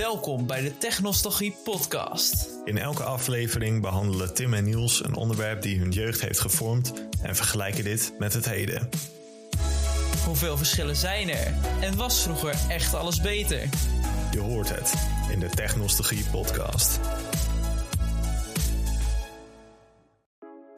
Welkom bij de Technostalgie podcast. In elke aflevering behandelen Tim en Niels een onderwerp die hun jeugd heeft gevormd en vergelijken dit met het heden. Hoeveel verschillen zijn er? En was vroeger echt alles beter? Je hoort het in de Technostalgie podcast.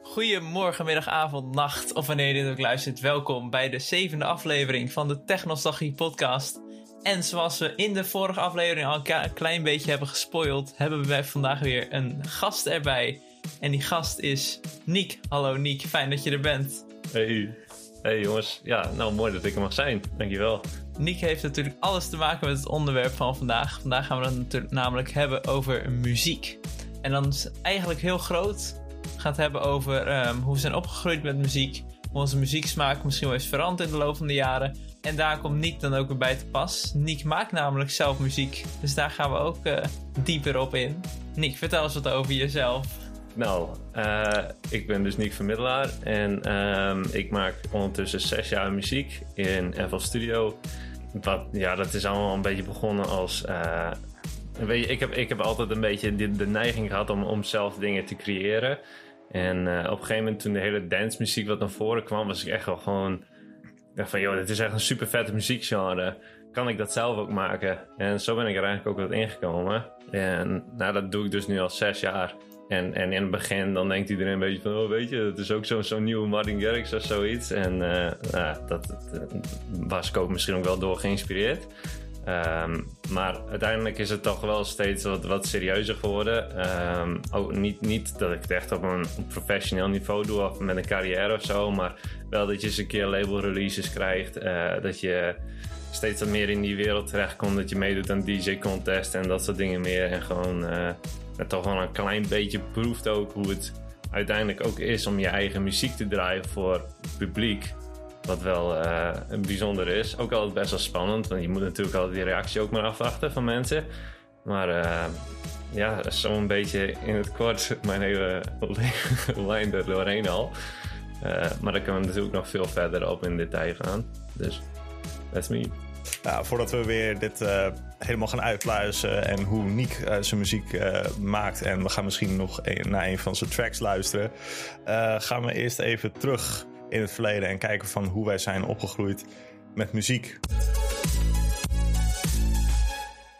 Goedemorgen, middag, avond, nacht of wanneer je dit ook luistert. Welkom bij de zevende aflevering van de Technostalgie podcast. En zoals we in de vorige aflevering al een klein beetje hebben gespoild, hebben we vandaag weer een gast erbij. En die gast is Niek. Hallo Niek, fijn dat je er bent. Hey. Hey jongens, ja, nou mooi dat ik er mag zijn. Dankjewel. Niek heeft natuurlijk alles te maken met het onderwerp van vandaag. Vandaag gaan we het natuurlijk namelijk hebben over muziek. En dan is het eigenlijk heel groot. We gaan het hebben over um, hoe we zijn opgegroeid met muziek. Hoe onze muzieksmaak misschien wel is veranderd in de loop van de jaren. En daar komt Niek dan ook weer bij te pas. Niek maakt namelijk zelf muziek. Dus daar gaan we ook uh, dieper op in. Niek, vertel eens wat over jezelf. Nou, uh, ik ben dus Nick Vermiddelaar en uh, ik maak ondertussen zes jaar muziek in FL Studio. Wat, ja, dat is allemaal een beetje begonnen als. Uh, weet je, ik, heb, ik heb altijd een beetje de, neiging gehad om, om zelf dingen te creëren. En op een gegeven moment, toen de hele dance muziek wat naar voren kwam, was ik echt wel gewoon ik dacht van, joh, dit is echt een super vette muziekgenre. Kan ik dat zelf ook maken? En zo ben ik er eigenlijk ook wat ingekomen. En nou, dat doe ik dus nu al zes jaar. En, en in het begin dan denkt iedereen een beetje van, oh weet je, het is ook zo'n zo nieuwe Martin Garrix of zoiets. En uh, dat, dat was ik ook misschien ook wel door geïnspireerd. Um, maar uiteindelijk is het toch wel steeds wat, serieuzer geworden. Um, ook niet, niet dat ik het echt op een professioneel niveau doe of met een carrière of zo, maar wel dat je eens een keer label releases krijgt. Uh, dat je steeds wat meer in die wereld terechtkomt. Dat je meedoet aan DJ contest en dat soort dingen meer. En gewoon uh, toch wel een klein beetje proeft ook hoe het uiteindelijk ook is om je eigen muziek te draaien voor het publiek. Wat wel uh, bijzonder is. Ook altijd best wel spannend, want je moet natuurlijk altijd die reactie ook maar afwachten van mensen. Maar uh, ja, zo'n beetje in het kort mijn hele lijn er doorheen al. Uh, maar dan kunnen we natuurlijk nog veel verder op in detail gaan. Dus, that's me. Nou, voordat we weer dit helemaal gaan uitluisteren en hoe Niek zijn muziek maakt, en we gaan misschien nog een, naar een van zijn tracks luisteren, gaan we eerst even terug in het verleden en kijken van hoe wij zijn opgegroeid met muziek.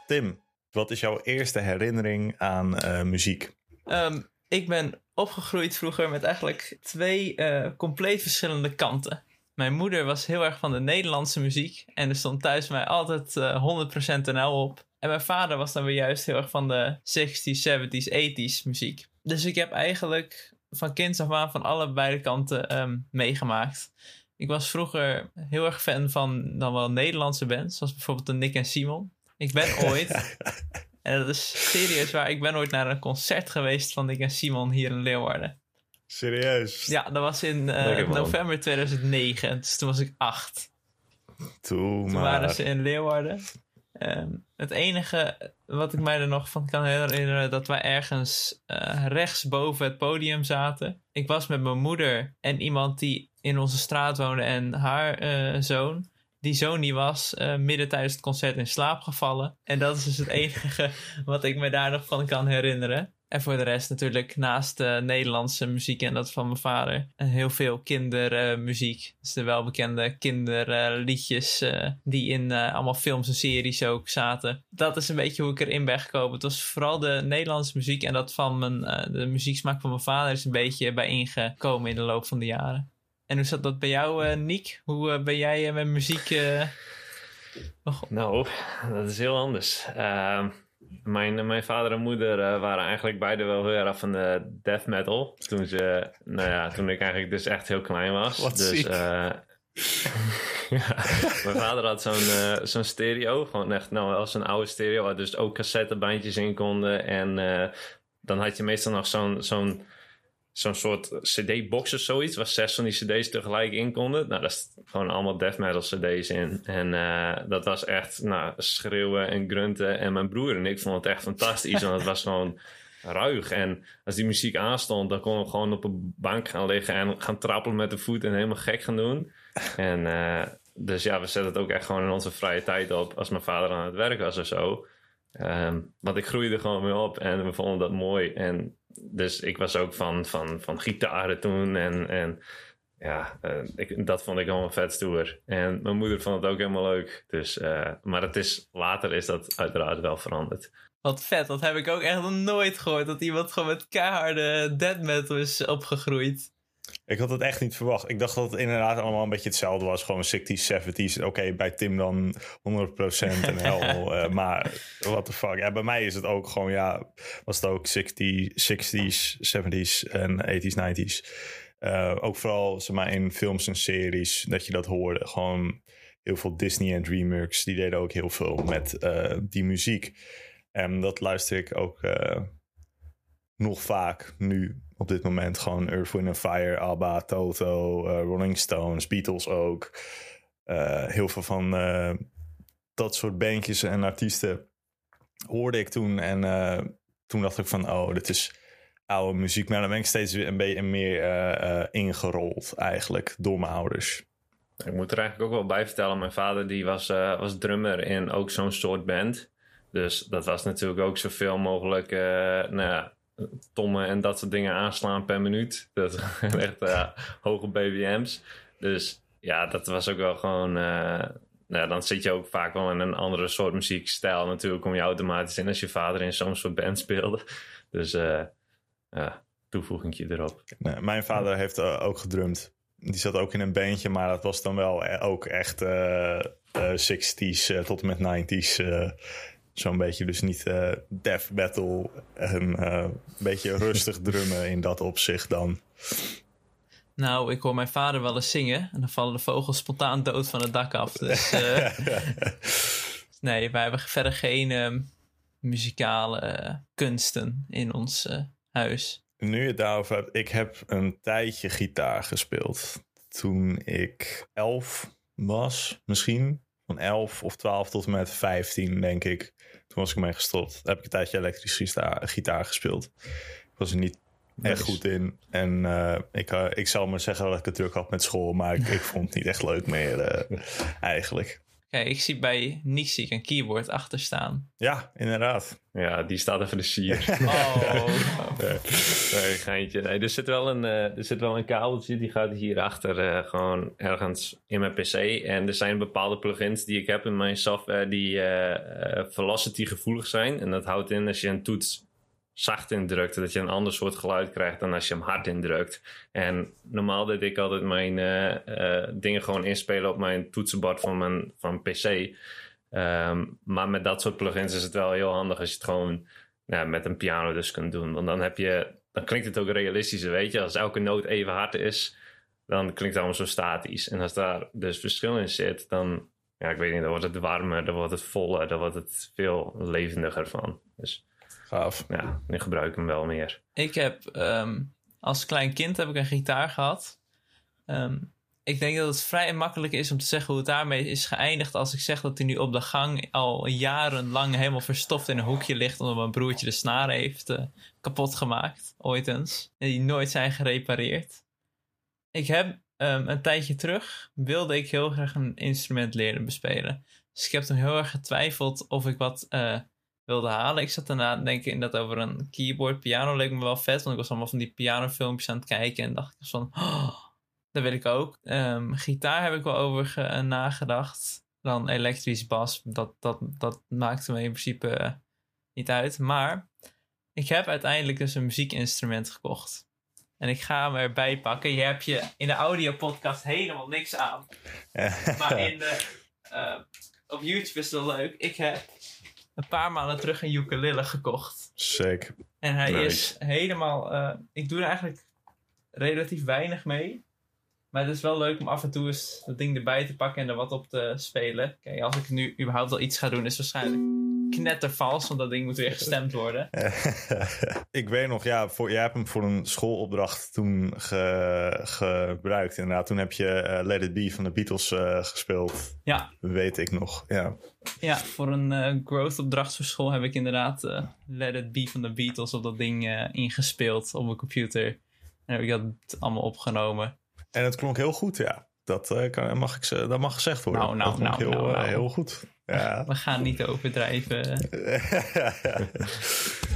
Tim, wat is jouw eerste herinnering aan uh, muziek? Um, ik ben opgegroeid vroeger met eigenlijk twee uh, compleet verschillende kanten. Mijn moeder was heel erg van de Nederlandse muziek en er stond thuis mij altijd uh, 100% NL op. En mijn vader was dan weer juist heel erg van de 60s, 70s, 80s muziek. Dus ik heb eigenlijk van kinds af aan van allebei de kanten um, meegemaakt. Ik was vroeger heel erg fan van dan wel Nederlandse bands, zoals bijvoorbeeld de Nick en Simon. Ik ben ooit, en dat is serieus waar, ik ben ooit naar een concert geweest van Nick en Simon hier in Leeuwarden. Serieus? Ja, dat was in uh, november 2009, dus toen was ik acht. Toen, toen waren ze in Leeuwarden. Um, het enige wat ik mij er nog van kan herinneren, dat wij ergens uh, rechts boven het podium zaten. Ik was met mijn moeder en iemand die in onze straat woonde en haar uh, zoon. Die zoon die was uh, midden tijdens het concert in slaap gevallen. En dat is dus het enige wat ik me daar nog van kan herinneren. En voor de rest natuurlijk naast de Nederlandse muziek en dat van mijn vader. Heel veel kindermuziek. dus de welbekende kinderliedjes uh, die in allemaal films en series ook zaten. Dat is een beetje hoe ik erin ben gekomen. Het was vooral de Nederlandse muziek en dat van mijn, de muzieksmaak van mijn vader is een beetje bij ingekomen in de loop van de jaren. En hoe zat dat bij jou, Niek? Hoe ben jij met muziek... Oh. Nou, dat is heel anders. Mijn, mijn vader en moeder uh, waren eigenlijk beide wel heel erg van de death metal. Toen, ze, nou ja, toen ik eigenlijk dus echt heel klein was. Wat dus. Uh, ja, mijn vader had zo'n uh, zo'n stereo. Gewoon echt nou wel zo'n oude stereo. Waar dus ook cassettebandjes in konden. En dan had je meestal nog zo'n... zo'n zo'n soort CD-box of zoiets, waar zes van die CD's tegelijk in konden. Nou, daar gewoon allemaal death metal CD's in. En uh, dat was echt nou, schreeuwen en grunten. En mijn broer en ik vonden het echt fantastisch, want het was gewoon ruig. En als die muziek aanstond, dan konden we gewoon op een bank gaan liggen en gaan trappelen met de voet en helemaal gek gaan doen. En uh, dus ja, we zetten het ook echt gewoon in onze vrije tijd op als mijn vader aan het werk was of zo. Ehm, want ik groeide gewoon mee op en we vonden dat mooi. En dus ik was ook van, van, van gitaren toen. En, en ja, uh, ik, dat vond ik allemaal vet stoer. En mijn moeder vond het ook helemaal leuk. Dus, uh, maar het is, later is dat uiteraard wel veranderd. Wat vet, dat heb ik ook echt nog nooit gehoord. Dat iemand gewoon met keiharde death metal is opgegroeid. Ik had het echt niet verwacht. Ik dacht dat het inderdaad allemaal een beetje hetzelfde was. Gewoon 60s, 70s. Oké, okay, bij Tim dan 100% en hel. uh, maar what the fuck. Ja, bij mij is het ook gewoon, ja, was het ook 60, 60s, 70s en 80s, 90s. Uh, ook vooral zeg maar, in films en series dat je dat hoorde. Gewoon heel veel Disney en DreamWorks. Die deden ook heel veel met uh, die muziek. En dat luister ik ook nog vaak nu op dit moment. Gewoon Earth, Wind Fire, ABBA, Toto, Rolling Stones, Beatles ook. heel veel van dat soort bandjes en artiesten hoorde ik toen. En toen dacht ik van, oh, dit is oude muziek. Maar dan ben ik steeds een beetje meer ingerold eigenlijk door mijn ouders. Ik moet er eigenlijk ook wel bij vertellen. Mijn vader die was, was drummer in ook zo'n soort band. Dus dat was natuurlijk ook zoveel mogelijk nou ja, tommen en dat soort dingen aanslaan per minuut. Dat echt hoge BBM's. Dus ja, dat was ook wel gewoon... nou, dan zit je ook vaak wel in een andere soort muziekstijl natuurlijk. Kom je automatisch in als je vader in zo'n soort band speelde. Dus ja, toevoegingje erop. Mijn vader heeft uh, ook gedrumd. Die zat ook in een bandje, maar dat was dan wel ook echt uh, uh, 60s tot en met 90s. Zo'n beetje, dus niet death metal. En een beetje rustig drummen in dat opzicht dan. Nou, ik hoor mijn vader wel eens zingen. En dan vallen de vogels spontaan dood van het dak af. Dus nee, wij hebben verder geen muzikale kunsten in ons huis. Nu je het daarover hebt, ik heb een tijdje gitaar gespeeld. Toen ik elf was, misschien. Van elf of twaalf tot en met vijftien, denk ik. Toen was ik ermee gestopt. Daar heb ik een tijdje elektrisch gitaar, gespeeld. Ik was er niet echt goed in. En uh, ik, uh, ik zal maar zeggen dat ik het druk had met school. Maar ik, ik vond het niet echt leuk meer, uh, eigenlijk. Kijk, ik zie bij Nixie een keyboard achter staan. Ja, inderdaad. Ja, die staat even de sier. Oh. nee, geintje. Nee, er, zit wel een, uh, er zit wel een kabeltje, die gaat hierachter uh, gewoon ergens in mijn pc. En er zijn bepaalde plugins die ik heb in mijn software die uh, velocity gevoelig zijn. En dat houdt in als je een toets zacht indrukt, dat je een ander soort geluid krijgt dan als je hem hard indrukt. En normaal deed ik altijd mijn uh, uh, dingen gewoon inspelen op mijn toetsenbord van mijn van PC. Um, maar met dat soort plugins is het wel heel handig als je het gewoon nou, met een piano dus kunt doen. Want dan heb je, dan klinkt het ook realistischer, weet je. Als elke noot even hard is, dan klinkt het allemaal zo statisch. En als daar dus verschil in zit, dan, ja, ik weet niet, dan wordt het warmer, dan wordt het voller, dan wordt het veel levendiger van. Dus Gaaf. Ja, nu gebruik ik hem wel meer. Ik heb um, als klein kind heb ik een gitaar gehad. Um, ik denk dat het vrij makkelijk is om te zeggen hoe het daarmee is geëindigd. Als ik zeg dat hij nu op de gang al jarenlang helemaal verstoft in een hoekje ligt. Omdat mijn broertje de snaren heeft uh, kapot gemaakt. Ooit eens. En die nooit zijn gerepareerd. Ik heb um, een tijdje terug wilde ik heel graag een instrument leren bespelen. Dus ik heb toen heel erg getwijfeld of ik wat uh, wilde halen. Ik zat daarna te denken in dat over een keyboard piano leek me wel vet. Want ik was allemaal van die pianofilmpjes aan het kijken. En dacht ik van, oh, dat wil ik ook. Um, gitaar heb ik wel over uh, nagedacht. Dan elektrisch bas, dat, dat, dat maakte me in principe uh, niet uit. Maar ik heb uiteindelijk dus een muziekinstrument gekocht. En ik ga hem erbij pakken. Je hebt je in de audiopodcast helemaal niks aan. maar in de, uh, op YouTube is het wel leuk. Ik heb een paar maanden terug een ukulele gekocht. Sick. En hij nice. is helemaal... Uh, ik doe er eigenlijk relatief weinig mee. Maar het is wel leuk om af en toe eens dat ding erbij te pakken en er wat op te spelen. Kijk, als ik nu überhaupt wel iets ga doen, is waarschijnlijk knettervals, want dat ding moet weer gestemd worden. ik weet nog, ja, voor, jij hebt hem voor een schoolopdracht toen ge, gebruikt. Inderdaad, toen heb je uh, Let It Be van de Beatles uh, gespeeld. Ja. Weet ik nog, ja. Ja, voor een uh, growth opdracht voor school heb ik inderdaad Let It Be van de Beatles op dat ding ingespeeld op mijn computer. En heb ik dat allemaal opgenomen. En het klonk heel goed, ja. Dat, uh, kan, mag, ik, dat mag gezegd worden. Nou, nou, dat nou, heel, nou, nou. heel goed. Ja. We gaan niet overdrijven.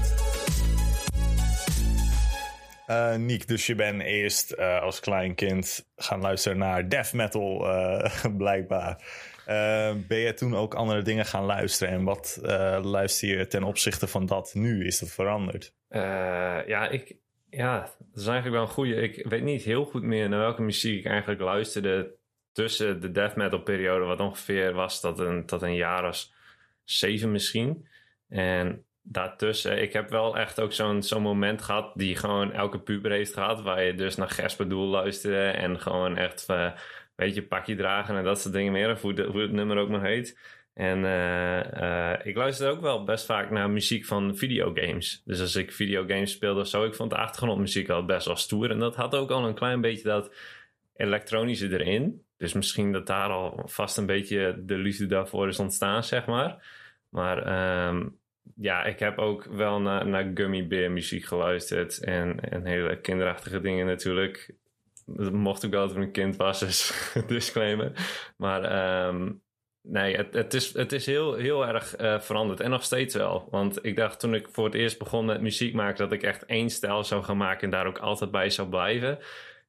Uh, Niek, dus je bent eerst uh, als klein kind gaan luisteren naar death metal, uh, blijkbaar. ben je toen ook andere dingen gaan luisteren? En wat luister je ten opzichte van dat nu? Is dat veranderd? ja, ik, ja, dat is eigenlijk wel een goede. Ik weet niet heel goed meer naar welke muziek ik eigenlijk luisterde tussen de death metal periode, wat ongeveer was dat een, tot een jaar of zeven misschien. En daartussen, ik heb wel echt ook zo'n zo'n moment gehad die gewoon elke puber heeft gehad, waar je dus naar Gerspadoel luisterde en gewoon echt, uh, weet je, pakje dragen en dat soort dingen meer, of hoe, hoe het nummer ook maar heet. En uh, uh, ik luisterde ook wel best vaak naar muziek van videogames. Dus als ik videogames speelde of zo, ik vond de achtergrondmuziek al best wel stoer. En dat had ook al een klein beetje dat elektronische erin. Dus misschien dat daar al vast een beetje de liefde daarvoor is ontstaan, zeg maar. Maar um, ja, ik heb ook wel naar, naar Gummy Bear muziek geluisterd. En, en hele kinderachtige dingen natuurlijk. Dat mocht ik wel toen een kind was, dus disclaimer. Maar um, nee, het, het, is, het is heel, heel erg uh, veranderd. En nog steeds wel. Want ik dacht toen ik voor het eerst begon met muziek maken... dat ik echt één stijl zou gaan maken en daar ook altijd bij zou blijven.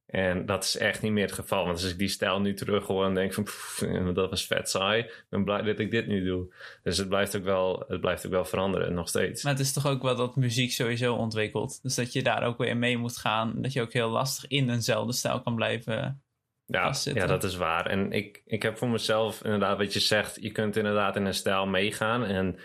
En dat is echt niet meer het geval. Want als ik die stijl nu terug hoor en denk van pff, dat was vet saai. Ben blij dat ik dit nu doe. Dus het blijft ook wel, het blijft ook wel veranderen, nog steeds. Maar het is toch ook wel dat muziek sowieso ontwikkelt. Dus dat je daar ook weer mee moet gaan. Dat je ook heel lastig in eenzelfde stijl kan blijven ja, ja, dat is waar. En ik, ik heb voor mezelf inderdaad wat je zegt. Je kunt inderdaad in een stijl meegaan. En,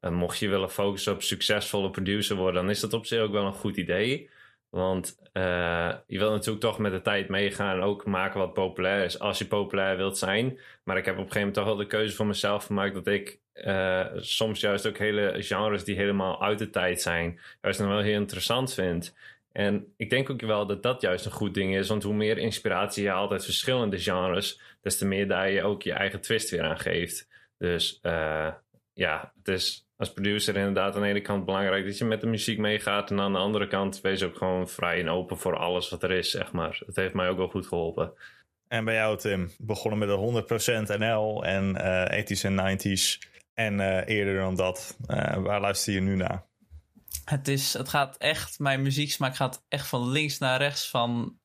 en mocht je willen focussen op succesvolle producer worden... dan is dat op zich ook wel een goed idee. Want uh, je wilt natuurlijk toch met de tijd meegaan en ook maken wat populair is. Als je populair wilt zijn. Maar ik heb op een gegeven moment toch wel de keuze voor mezelf gemaakt dat ik uh, soms juist ook hele genres die helemaal uit de tijd zijn, juist nog wel heel interessant vind. En ik denk ook wel dat dat juist een goed ding is. Want hoe meer inspiratie je uit verschillende genres, des te meer daar je ook je eigen twist weer aan geeft. Dus uh, ja, het is als producer inderdaad aan de ene kant belangrijk dat je met de muziek meegaat. En aan de andere kant wees ook gewoon vrij en open voor alles wat er is, zeg maar. Dat heeft mij ook wel goed geholpen. En bij jou, Tim, begonnen met de 100% NL en uh, 80s en 90s. En uh, eerder dan dat, waar luister je nu naar? Het, is, het gaat echt, mijn muzieksmaak gaat echt van links naar rechts van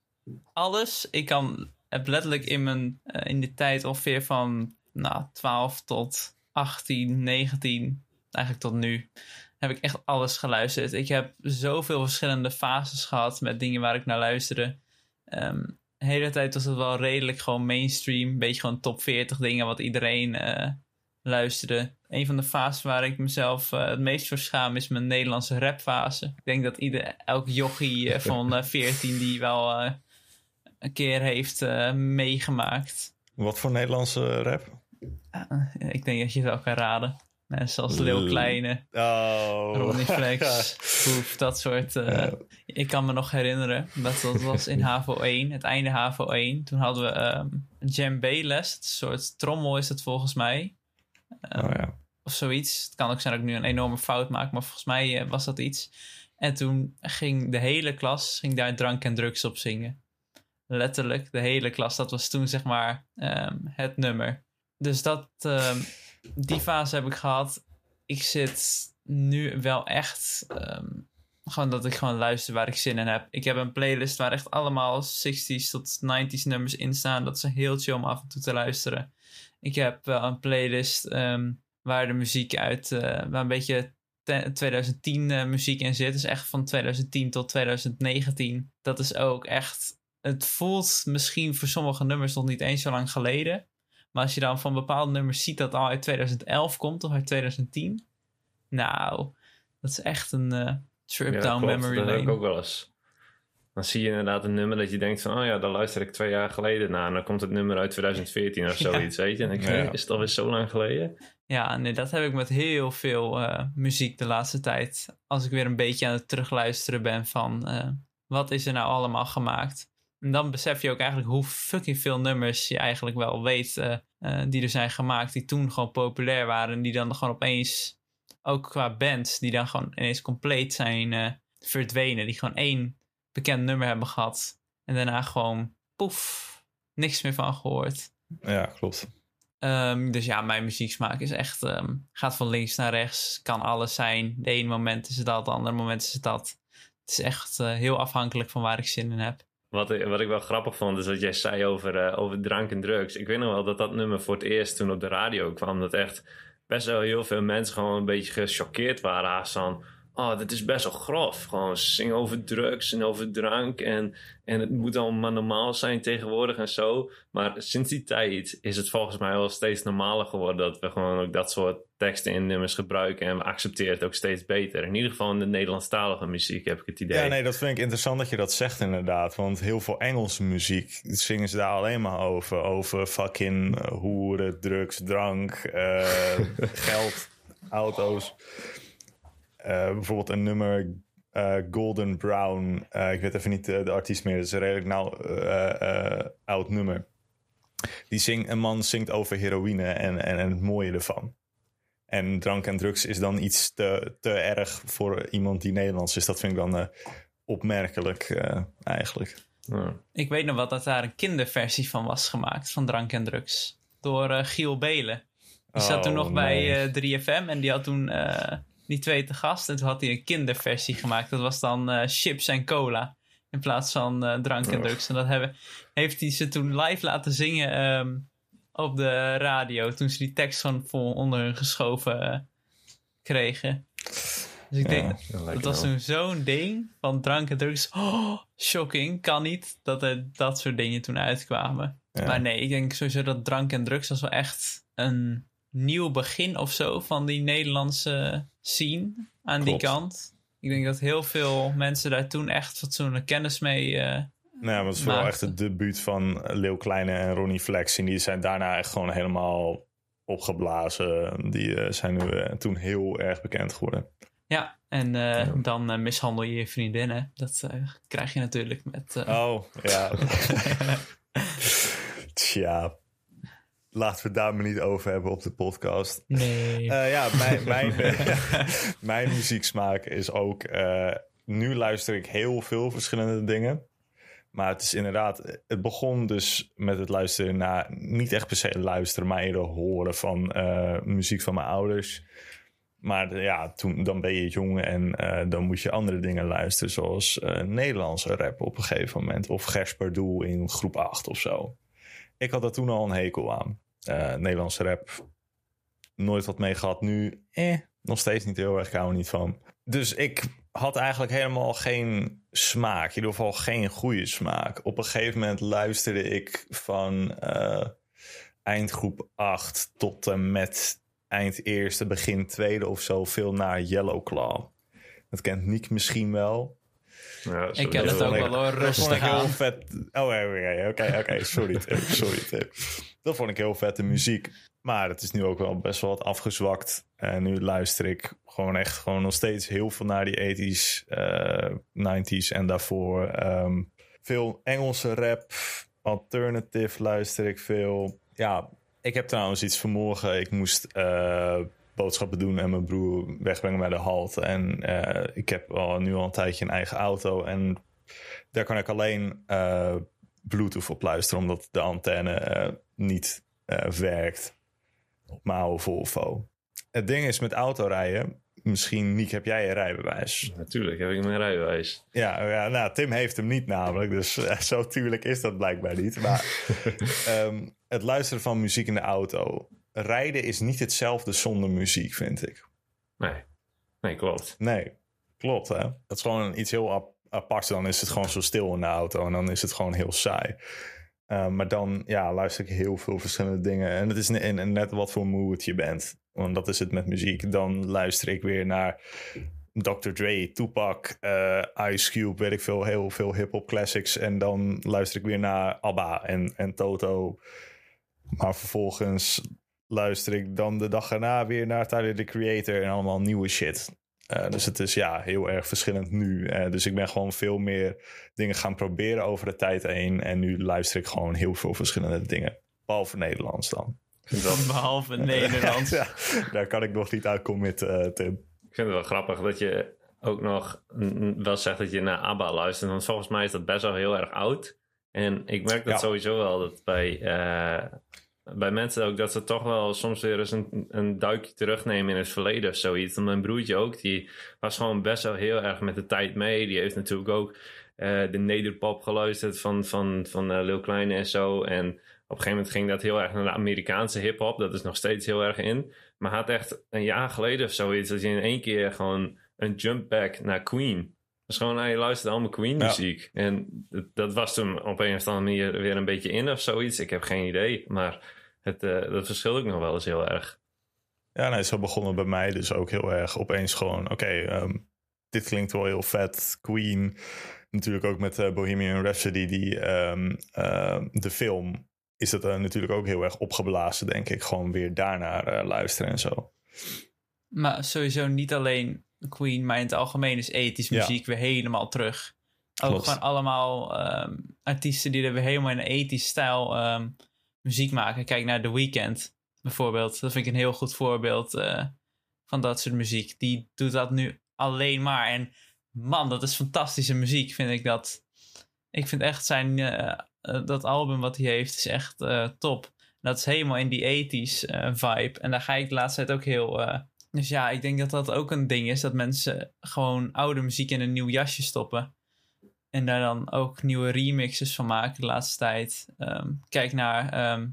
alles. Ik kan, heb letterlijk in, mijn, uh, in de tijd ongeveer van nou, 12 tot 18, 19 eigenlijk tot nu, heb ik echt alles geluisterd. Ik heb zoveel verschillende fases gehad met dingen waar ik naar luisterde. Um, de hele tijd was het wel redelijk gewoon mainstream. Een beetje gewoon top 40 dingen wat iedereen uh, luisterde. Een van de fases waar ik mezelf uh, het meest voor schaam is mijn Nederlandse rapfase. Ik denk dat ieder, elk jochie uh, van 14 die wel een keer heeft meegemaakt. Wat voor Nederlandse rap? ik denk dat je het wel kan raden. Mensen als Leeuw Kleine, oh. Ronnie Flex, Hoef, dat soort. Uh, ik kan me nog herinneren, dat, dat was in HAVO 1, het einde HAVO 1. Toen hadden we um, Jam les een soort trommel is het volgens mij. Oh, ja. Of zoiets. Het kan ook zijn dat ik nu een enorme fout maak, maar volgens mij uh, was dat iets. En toen ging de hele klas ging daar drank en drugs op zingen. Letterlijk, de hele klas. Dat was toen zeg maar um, het nummer. Dus dat die fase heb ik gehad. Ik zit nu wel echt. Um, gewoon dat ik gewoon luister waar ik zin in heb. Ik heb een playlist waar echt allemaal 60s tot 90s nummers in staan. Dat is heel chill om af en toe te luisteren. Ik heb wel een playlist um, waar de muziek uit. Uh, waar een beetje 2010 uh, muziek in zit. Dus echt van 2010 tot 2019. Dat is ook echt. Het voelt misschien voor sommige nummers nog niet eens zo lang geleden. Maar als je dan van bepaalde nummers ziet dat al uit 2011 komt of uit 2010. Nou, dat is echt een uh, trip ja, down klopt. memory dat lane. heb ik ook wel eens. Dan zie je inderdaad een nummer dat je denkt van... oh ja, daar luister ik twee jaar geleden naar. En dan komt het nummer uit 2014 of zoiets, weet je. En dan denk Ja. is het alweer zo lang geleden? Ja, nee, dat heb ik met heel veel eh, muziek de laatste tijd. Als ik weer een beetje aan het terugluisteren ben van... eh, wat is er nou allemaal gemaakt? En dan besef je ook eigenlijk hoe fucking veel nummers je eigenlijk wel weet eh, die er zijn gemaakt, die toen gewoon populair waren. En die dan gewoon opeens, ook qua bands, die dan gewoon ineens compleet zijn verdwenen. Die gewoon één bekend nummer hebben gehad. En daarna gewoon poef, niks meer van gehoord. Ja, klopt. Ehm, dus ja, mijn muzieksmaak is echt, ehm, gaat van links naar rechts, kan alles zijn. De ene moment is het dat, de andere moment is het dat. Het is echt eh, heel afhankelijk van waar ik zin in heb. Wat ik, wat ik wel grappig vond, is wat jij zei over, eh, over drank en drugs. Ik weet nog wel dat dat nummer voor het eerst toen op de radio kwam, dat echt best wel heel veel mensen gewoon een beetje gechoqueerd waren. Haast van, oh, dit is best wel grof. Gewoon zingen over drugs en over drank. En, en het moet allemaal normaal zijn tegenwoordig en zo. Maar sinds die tijd is het volgens mij wel steeds normaler geworden dat we gewoon ook dat soort teksten in nummers gebruiken. En we accepteren het ook steeds beter. In ieder geval in de Nederlandstalige muziek heb ik het idee. Ja, nee, dat vind ik interessant dat je dat zegt inderdaad. Want heel veel Engelse muziek zingen ze daar alleen maar over. Over fucking eh, hoeren, drugs, drank, eh, geld, auto's. Uh, bijvoorbeeld een nummer uh, Golden Brown. Uh, ik weet even niet de, de artiest meer. Het is een redelijk nou, oud nummer. Die zingt, een man zingt over heroïne en, en, en, het mooie ervan. En drank en drugs is dan iets te, te erg voor iemand die Nederlands is. Dat vind ik dan opmerkelijk eigenlijk. Ja. Ik weet nog wel dat daar een kinderversie van was gemaakt. Van drank en drugs. Door Giel Belen. Die zat toen nog nee. bij 3FM en die had toen die twee te gast. En toen had hij een kinderversie gemaakt. Dat was dan uh, chips en cola. In plaats van uh, drank en drugs. En dat hebben, heeft hij ze toen live laten zingen um, op de radio. Toen ze die tekst van vol onder hun geschoven uh, kregen. Dus ik ja, denk, dat was toen zo'n ding van drank en drugs. Oh, shocking, kan niet dat er dat soort dingen toen uitkwamen. Ja. Maar nee, ik denk sowieso dat drank en drugs was wel echt een nieuw begin of zo van die Nederlandse scene aan Klopt. die kant. Ik denk dat heel veel mensen daar toen echt fatsoenlijk kennis mee. Uh, nou, maar het is vooral echt het debuut van Leeuw Kleine en Ronnie Flex. En die zijn daarna echt gewoon helemaal opgeblazen. Die uh, zijn nu uh, toen heel erg bekend geworden. Ja, en ja. dan mishandel je je vriendinnen. Dat krijg je natuurlijk met. Oh, ja. Tja, laten we het daar maar niet over hebben op de podcast. Nee. Uh, ja, mijn, mijn, mijn muzieksmaak is ook. Uh, nu luister ik heel veel verschillende dingen. Maar het is inderdaad. Het begon dus met het luisteren naar. Niet echt per se luisteren, maar eerder horen van uh, muziek van mijn ouders. Maar ja, toen, dan ben je jong en dan moet je andere dingen luisteren. Zoals Nederlandse rap op een gegeven moment. Of Gersper Doel in groep 8 of zo ik had er toen al een hekel aan. Uh, Nederlandse rap. Nooit wat mee gehad. Nu, eh, nog steeds niet heel erg. Ik hou er niet van. Dus ik had eigenlijk helemaal geen smaak. In ieder geval geen goede smaak. Op een gegeven moment luisterde ik van uh, eindgroep 8 tot en met eind eerste, begin tweede of zo veel naar Yellow Claw. Dat kent Nick misschien wel. Ja, ik ken het ook wel hoor, rustig aan. Vet. Oh, oké, oké, oké. Sorry sorry. Dat vond ik heel vette muziek. Maar het is nu ook wel best wel wat afgezwakt. En nu luister ik gewoon echt gewoon nog steeds heel veel naar die 80s, uh, 90s en daarvoor. Um, veel Engelse rap, alternative luister ik veel. Ja, ik heb trouwens iets vanmorgen. Ik moest uh, boodschappen doen en mijn broer wegbrengen bij de halt. En uh, ik heb al, nu al een tijdje een eigen auto. En daar kan ik alleen uh, Bluetooth op luisteren, omdat de antenne uh, niet werkt op mijn oude Volvo. Het ding is met autorijden, misschien Niek, heb jij een rijbewijs? Natuurlijk heb ik mijn rijbewijs. Ja, ja nou, Tim heeft hem niet namelijk, dus zo tuurlijk is dat blijkbaar niet. Maar um, het luisteren van muziek in de auto rijden is niet hetzelfde zonder muziek, vind ik. Nee, nee, klopt. Nee, klopt hè. Dat is gewoon iets heel ap apart. Dan is het gewoon zo stil in de auto en dan is het gewoon heel saai. Uh, maar dan ja, luister ik heel veel verschillende dingen. En het is net wat voor mood je bent. Want dat is het met muziek. Dan luister ik weer naar Dr. Dre, Tupac, uh, Ice Cube, weet ik veel, heel veel hip-hop classics. En dan luister ik weer naar ABBA en, en Toto. Maar vervolgens luister ik dan de dag erna weer naar Tyler the Creator en allemaal nieuwe shit. Uh, dus het is ja, heel erg verschillend nu. Uh, dus ik ben gewoon veel meer dingen gaan proberen over de tijd heen. En nu luister ik gewoon heel veel verschillende dingen. Behalve Nederlands dan. Behalve Nederlands. ja, daar kan ik nog niet uit committen, uh, Tim. Ik vind het wel grappig dat je ook nog wel zegt dat je naar ABBA luistert. Want volgens mij is dat best wel heel erg oud. En ik merk dat Ja. sowieso wel dat bij, eh, bij mensen ook dat ze toch wel soms weer eens een, een duikje terugnemen in het verleden of zoiets. En mijn broertje ook, die was gewoon best wel heel erg met de tijd mee. Die heeft natuurlijk ook eh, de nederpop geluisterd van, van, van eh, Lil Kleine en zo. En op een gegeven moment ging dat heel erg naar de Amerikaanse hip-hop. Dat is nog steeds heel erg in. Maar had echt een jaar geleden of zoiets dat je in één keer gewoon een jump back naar Queen. Dus gewoon, hij luisterde allemaal Queen Ja. muziek. En dat, dat was toen op een of andere manier weer een beetje in of zoiets. Ik heb geen idee. Maar het, eh, dat verschilt ook nog wel eens heel erg. Ja, nee, zo begon het bij mij dus ook heel erg opeens gewoon... Oké, ehm, dit klinkt wel heel vet. Queen, natuurlijk ook met eh, Bohemian Rhapsody, die, ehm, ehm, de film... Is dat eh, natuurlijk ook heel erg opgeblazen, denk ik. Gewoon weer daarnaar luisteren en zo. Maar sowieso niet alleen Queen, maar in het algemeen is ethisch Ja. muziek weer helemaal terug. Ook Klopt. gewoon allemaal ehm, artiesten die er weer helemaal in een ethisch stijl ehm, muziek maken. Kijk naar The Weeknd bijvoorbeeld. Dat vind ik een heel goed voorbeeld eh, van dat soort muziek. Die doet dat nu alleen maar. En man, dat is fantastische muziek, vind ik dat. Ik vind echt zijn, eh, eh, dat album wat hij heeft, is echt top. Dat is helemaal in die ethisch eh, vibe. En daar ga ik de laatste tijd ook heel... dus ja, ik denk dat dat ook een ding is. Dat mensen gewoon oude muziek in een nieuw jasje stoppen. En daar dan ook nieuwe remixes van maken de laatste tijd. Ehm, kijk naar ehm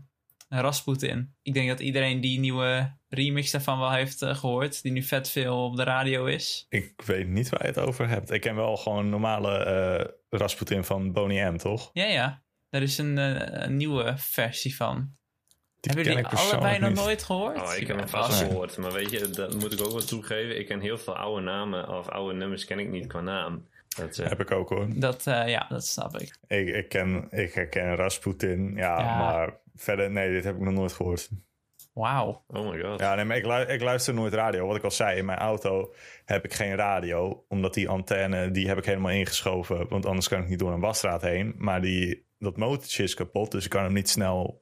Rasputin. Ik denk dat iedereen die nieuwe remix daarvan wel heeft eh, gehoord. Die nu vet veel op de radio is. Ik weet niet waar je het over hebt. Ik ken wel gewoon normale eh Rasputin van Boney M, toch? Ja, ja. Er is een, eh, een nieuwe versie van. Die Hebben jullie allebei nog niet. nooit gehoord? Oh, ik heb hem vast vast. Nee. gehoord. Maar weet je, dat moet ik ook wel toegeven. Ik ken heel veel oude namen of oude nummers ken ik niet qua naam. Dat, eh, Heb ik ook hoor. Dat, eh, ja, dat snap ik. Ik, ik, ken, ik herken Rasputin, ja, Ja. maar verder, nee, dit heb ik nog nooit gehoord. Wauw. oh my god. Ja, nee, maar ik, lu- ik luister nooit radio. Wat ik al zei, in mijn auto heb ik geen radio. Omdat die antenne, die heb ik helemaal ingeschoven. Want anders kan ik niet door een wasstraat heen. Maar die, dat motortje is kapot, dus ik kan hem niet snel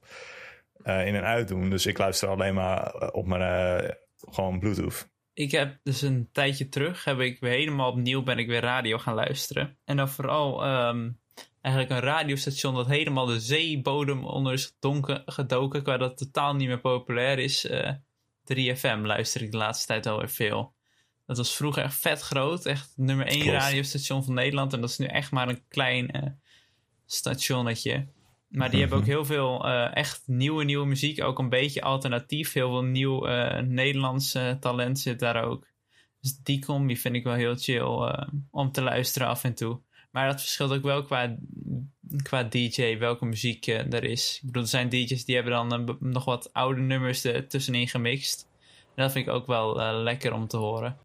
eh, in en uit doen. Dus ik luister alleen maar op mijn eh, gewoon Bluetooth. Ik heb dus een tijdje terug, heb ik weer helemaal opnieuw ben ik weer radio gaan luisteren. En dan vooral ehm, eigenlijk een radiostation dat helemaal de zeebodem onder is gedoken, qua dat totaal niet meer populair is. eh 3FM luister ik de laatste tijd alweer veel. Dat was vroeger echt vet groot, echt nummer 1 Klopt. radiostation van Nederland. En dat is nu echt maar een klein eh, stationnetje. Maar die hebben ook heel veel eh, echt nieuwe, nieuwe muziek. Ook een beetje alternatief. Heel veel nieuw eh, Nederlands talent zit daar ook. Dus die combi vind ik wel heel chill eh, om te luisteren af en toe. Maar dat verschilt ook wel qua, qua DJ, welke muziek er is. Ik bedoel, er zijn DJ's die hebben dan nog wat oude nummers er tussenin gemixt. En dat vind ik ook wel lekker om te horen.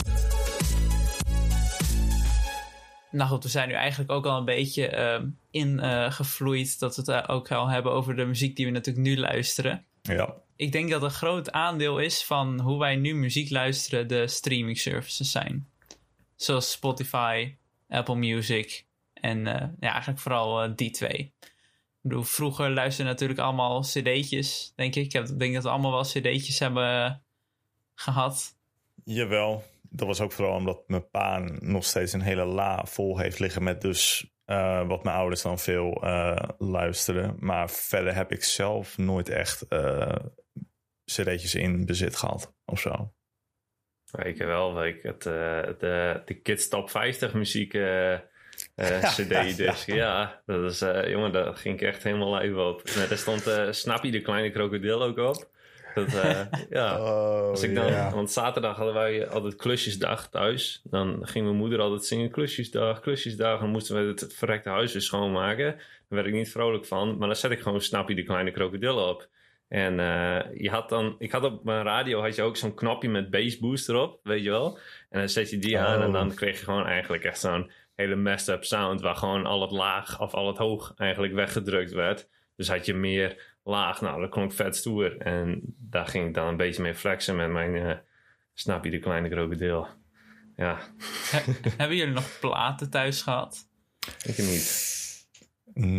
Nou goed, we zijn nu eigenlijk ook al een beetje eh, ingevloeid dat we het eh, ook al hebben over de muziek die we natuurlijk nu luisteren. Ja, Ik denk dat een groot aandeel is van hoe wij nu muziek luisteren de streaming services zijn. Zoals Spotify, Apple Music en eh, ja, eigenlijk vooral eh, die twee. Ik bedoel, vroeger luisterden natuurlijk allemaal cd'tjes, denk ik. Ik heb- denk dat we allemaal wel cd'tjes hebben eh, gehad. jawel. Dat was ook vooral omdat mijn pa nog steeds een hele la vol heeft liggen met dus eh, wat mijn ouders dan veel eh, luisteren. Maar verder heb ik zelf nooit echt eh cd'tjes in bezit gehad of zo. Ik heb wel ik, het, de, de Kids Top 50 muziek CD disc. Ja, dat is, jongen, daar ging ik echt helemaal live op. En daar stond Snappy de kleine krokodil ook op. Dat, eh, ja. Oh, Als ik dan. Want zaterdag hadden wij altijd klusjesdag thuis. Dan ging mijn moeder altijd zingen klusjesdag, klusjesdag. En dan moesten we het verrekte huis weer schoonmaken. Daar werd ik niet vrolijk van. Maar dan zet ik gewoon Snappy de kleine krokodil op. En eh, je had dan, ik had op mijn radio had je ook zo'n knopje met bass boost erop, weet je wel. En dan zet je die aan Oh. en dan kreeg je gewoon eigenlijk echt zo'n hele messed up sound. Waar gewoon al het laag of al het hoog eigenlijk weggedrukt werd. Dus had je meer laag. Nou, dat klonk vet stoer. En daar ging ik dan een beetje mee flexen met mijn eh Snap je de kleine krokodil. Ja, hebben jullie nog platen thuis gehad? ik niet.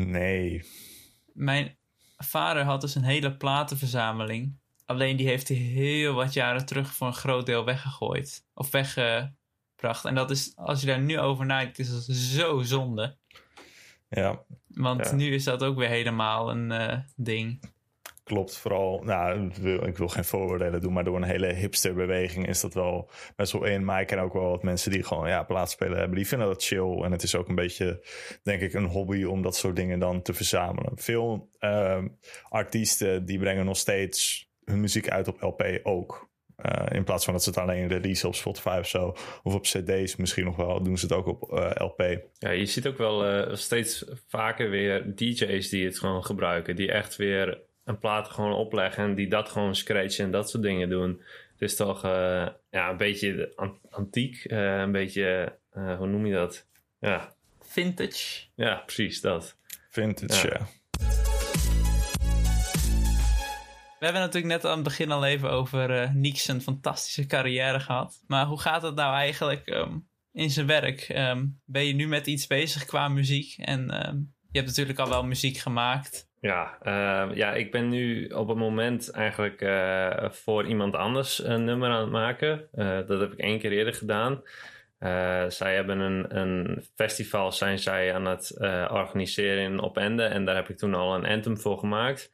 Nee. Mijn vader had dus een hele platenverzameling. Alleen die heeft hij heel wat jaren terug voor een groot deel weggegooid. Of weggebracht. En dat is, als je daar nu over nadenkt, is dat zo zonde. Ja, Want Ja. nu is dat ook weer helemaal een eh, ding. klopt. Vooral, nou, ik wil, ik wil geen vooroordelen doen, maar door een hele hipsterbeweging is dat wel best wel in. Maar ik ken ook wel wat mensen die gewoon ja, plaatsspelen hebben. Die vinden dat chill. En het is ook een beetje, denk ik, een hobby om dat soort dingen dan te verzamelen. Veel ehm, artiesten die brengen nog steeds hun muziek uit op LP ook. Eh, in plaats van dat ze het alleen releasen op Spotify of zo. Of op CD's misschien nog wel. Doen ze het ook op eh, LP. Ja, je ziet ook wel eh, steeds vaker weer DJ's die het gewoon gebruiken. Die echt weer een plaat gewoon opleggen en die dat gewoon scratchen en dat soort dingen doen. Het is toch eh, ja, een beetje an- antiek, eh, een beetje, eh, hoe noem je dat? Ja, Vintage. ja precies dat. Vintage, Ja. ja. We hebben natuurlijk net aan het begin al even over eh Nick's een fantastische carrière gehad. Maar hoe gaat het nou eigenlijk ehm, in zijn werk? Ehm, ben je nu met iets bezig qua muziek? En ehm, je hebt natuurlijk al wel muziek gemaakt. Ja, ja, ik ben nu op het moment eigenlijk eh, voor iemand anders een nummer aan het maken. Eh, dat heb ik één keer eerder gedaan. Zij hebben een, een festival, zijn zij aan het organiseren in Opende. En daar heb ik toen al een anthem voor gemaakt.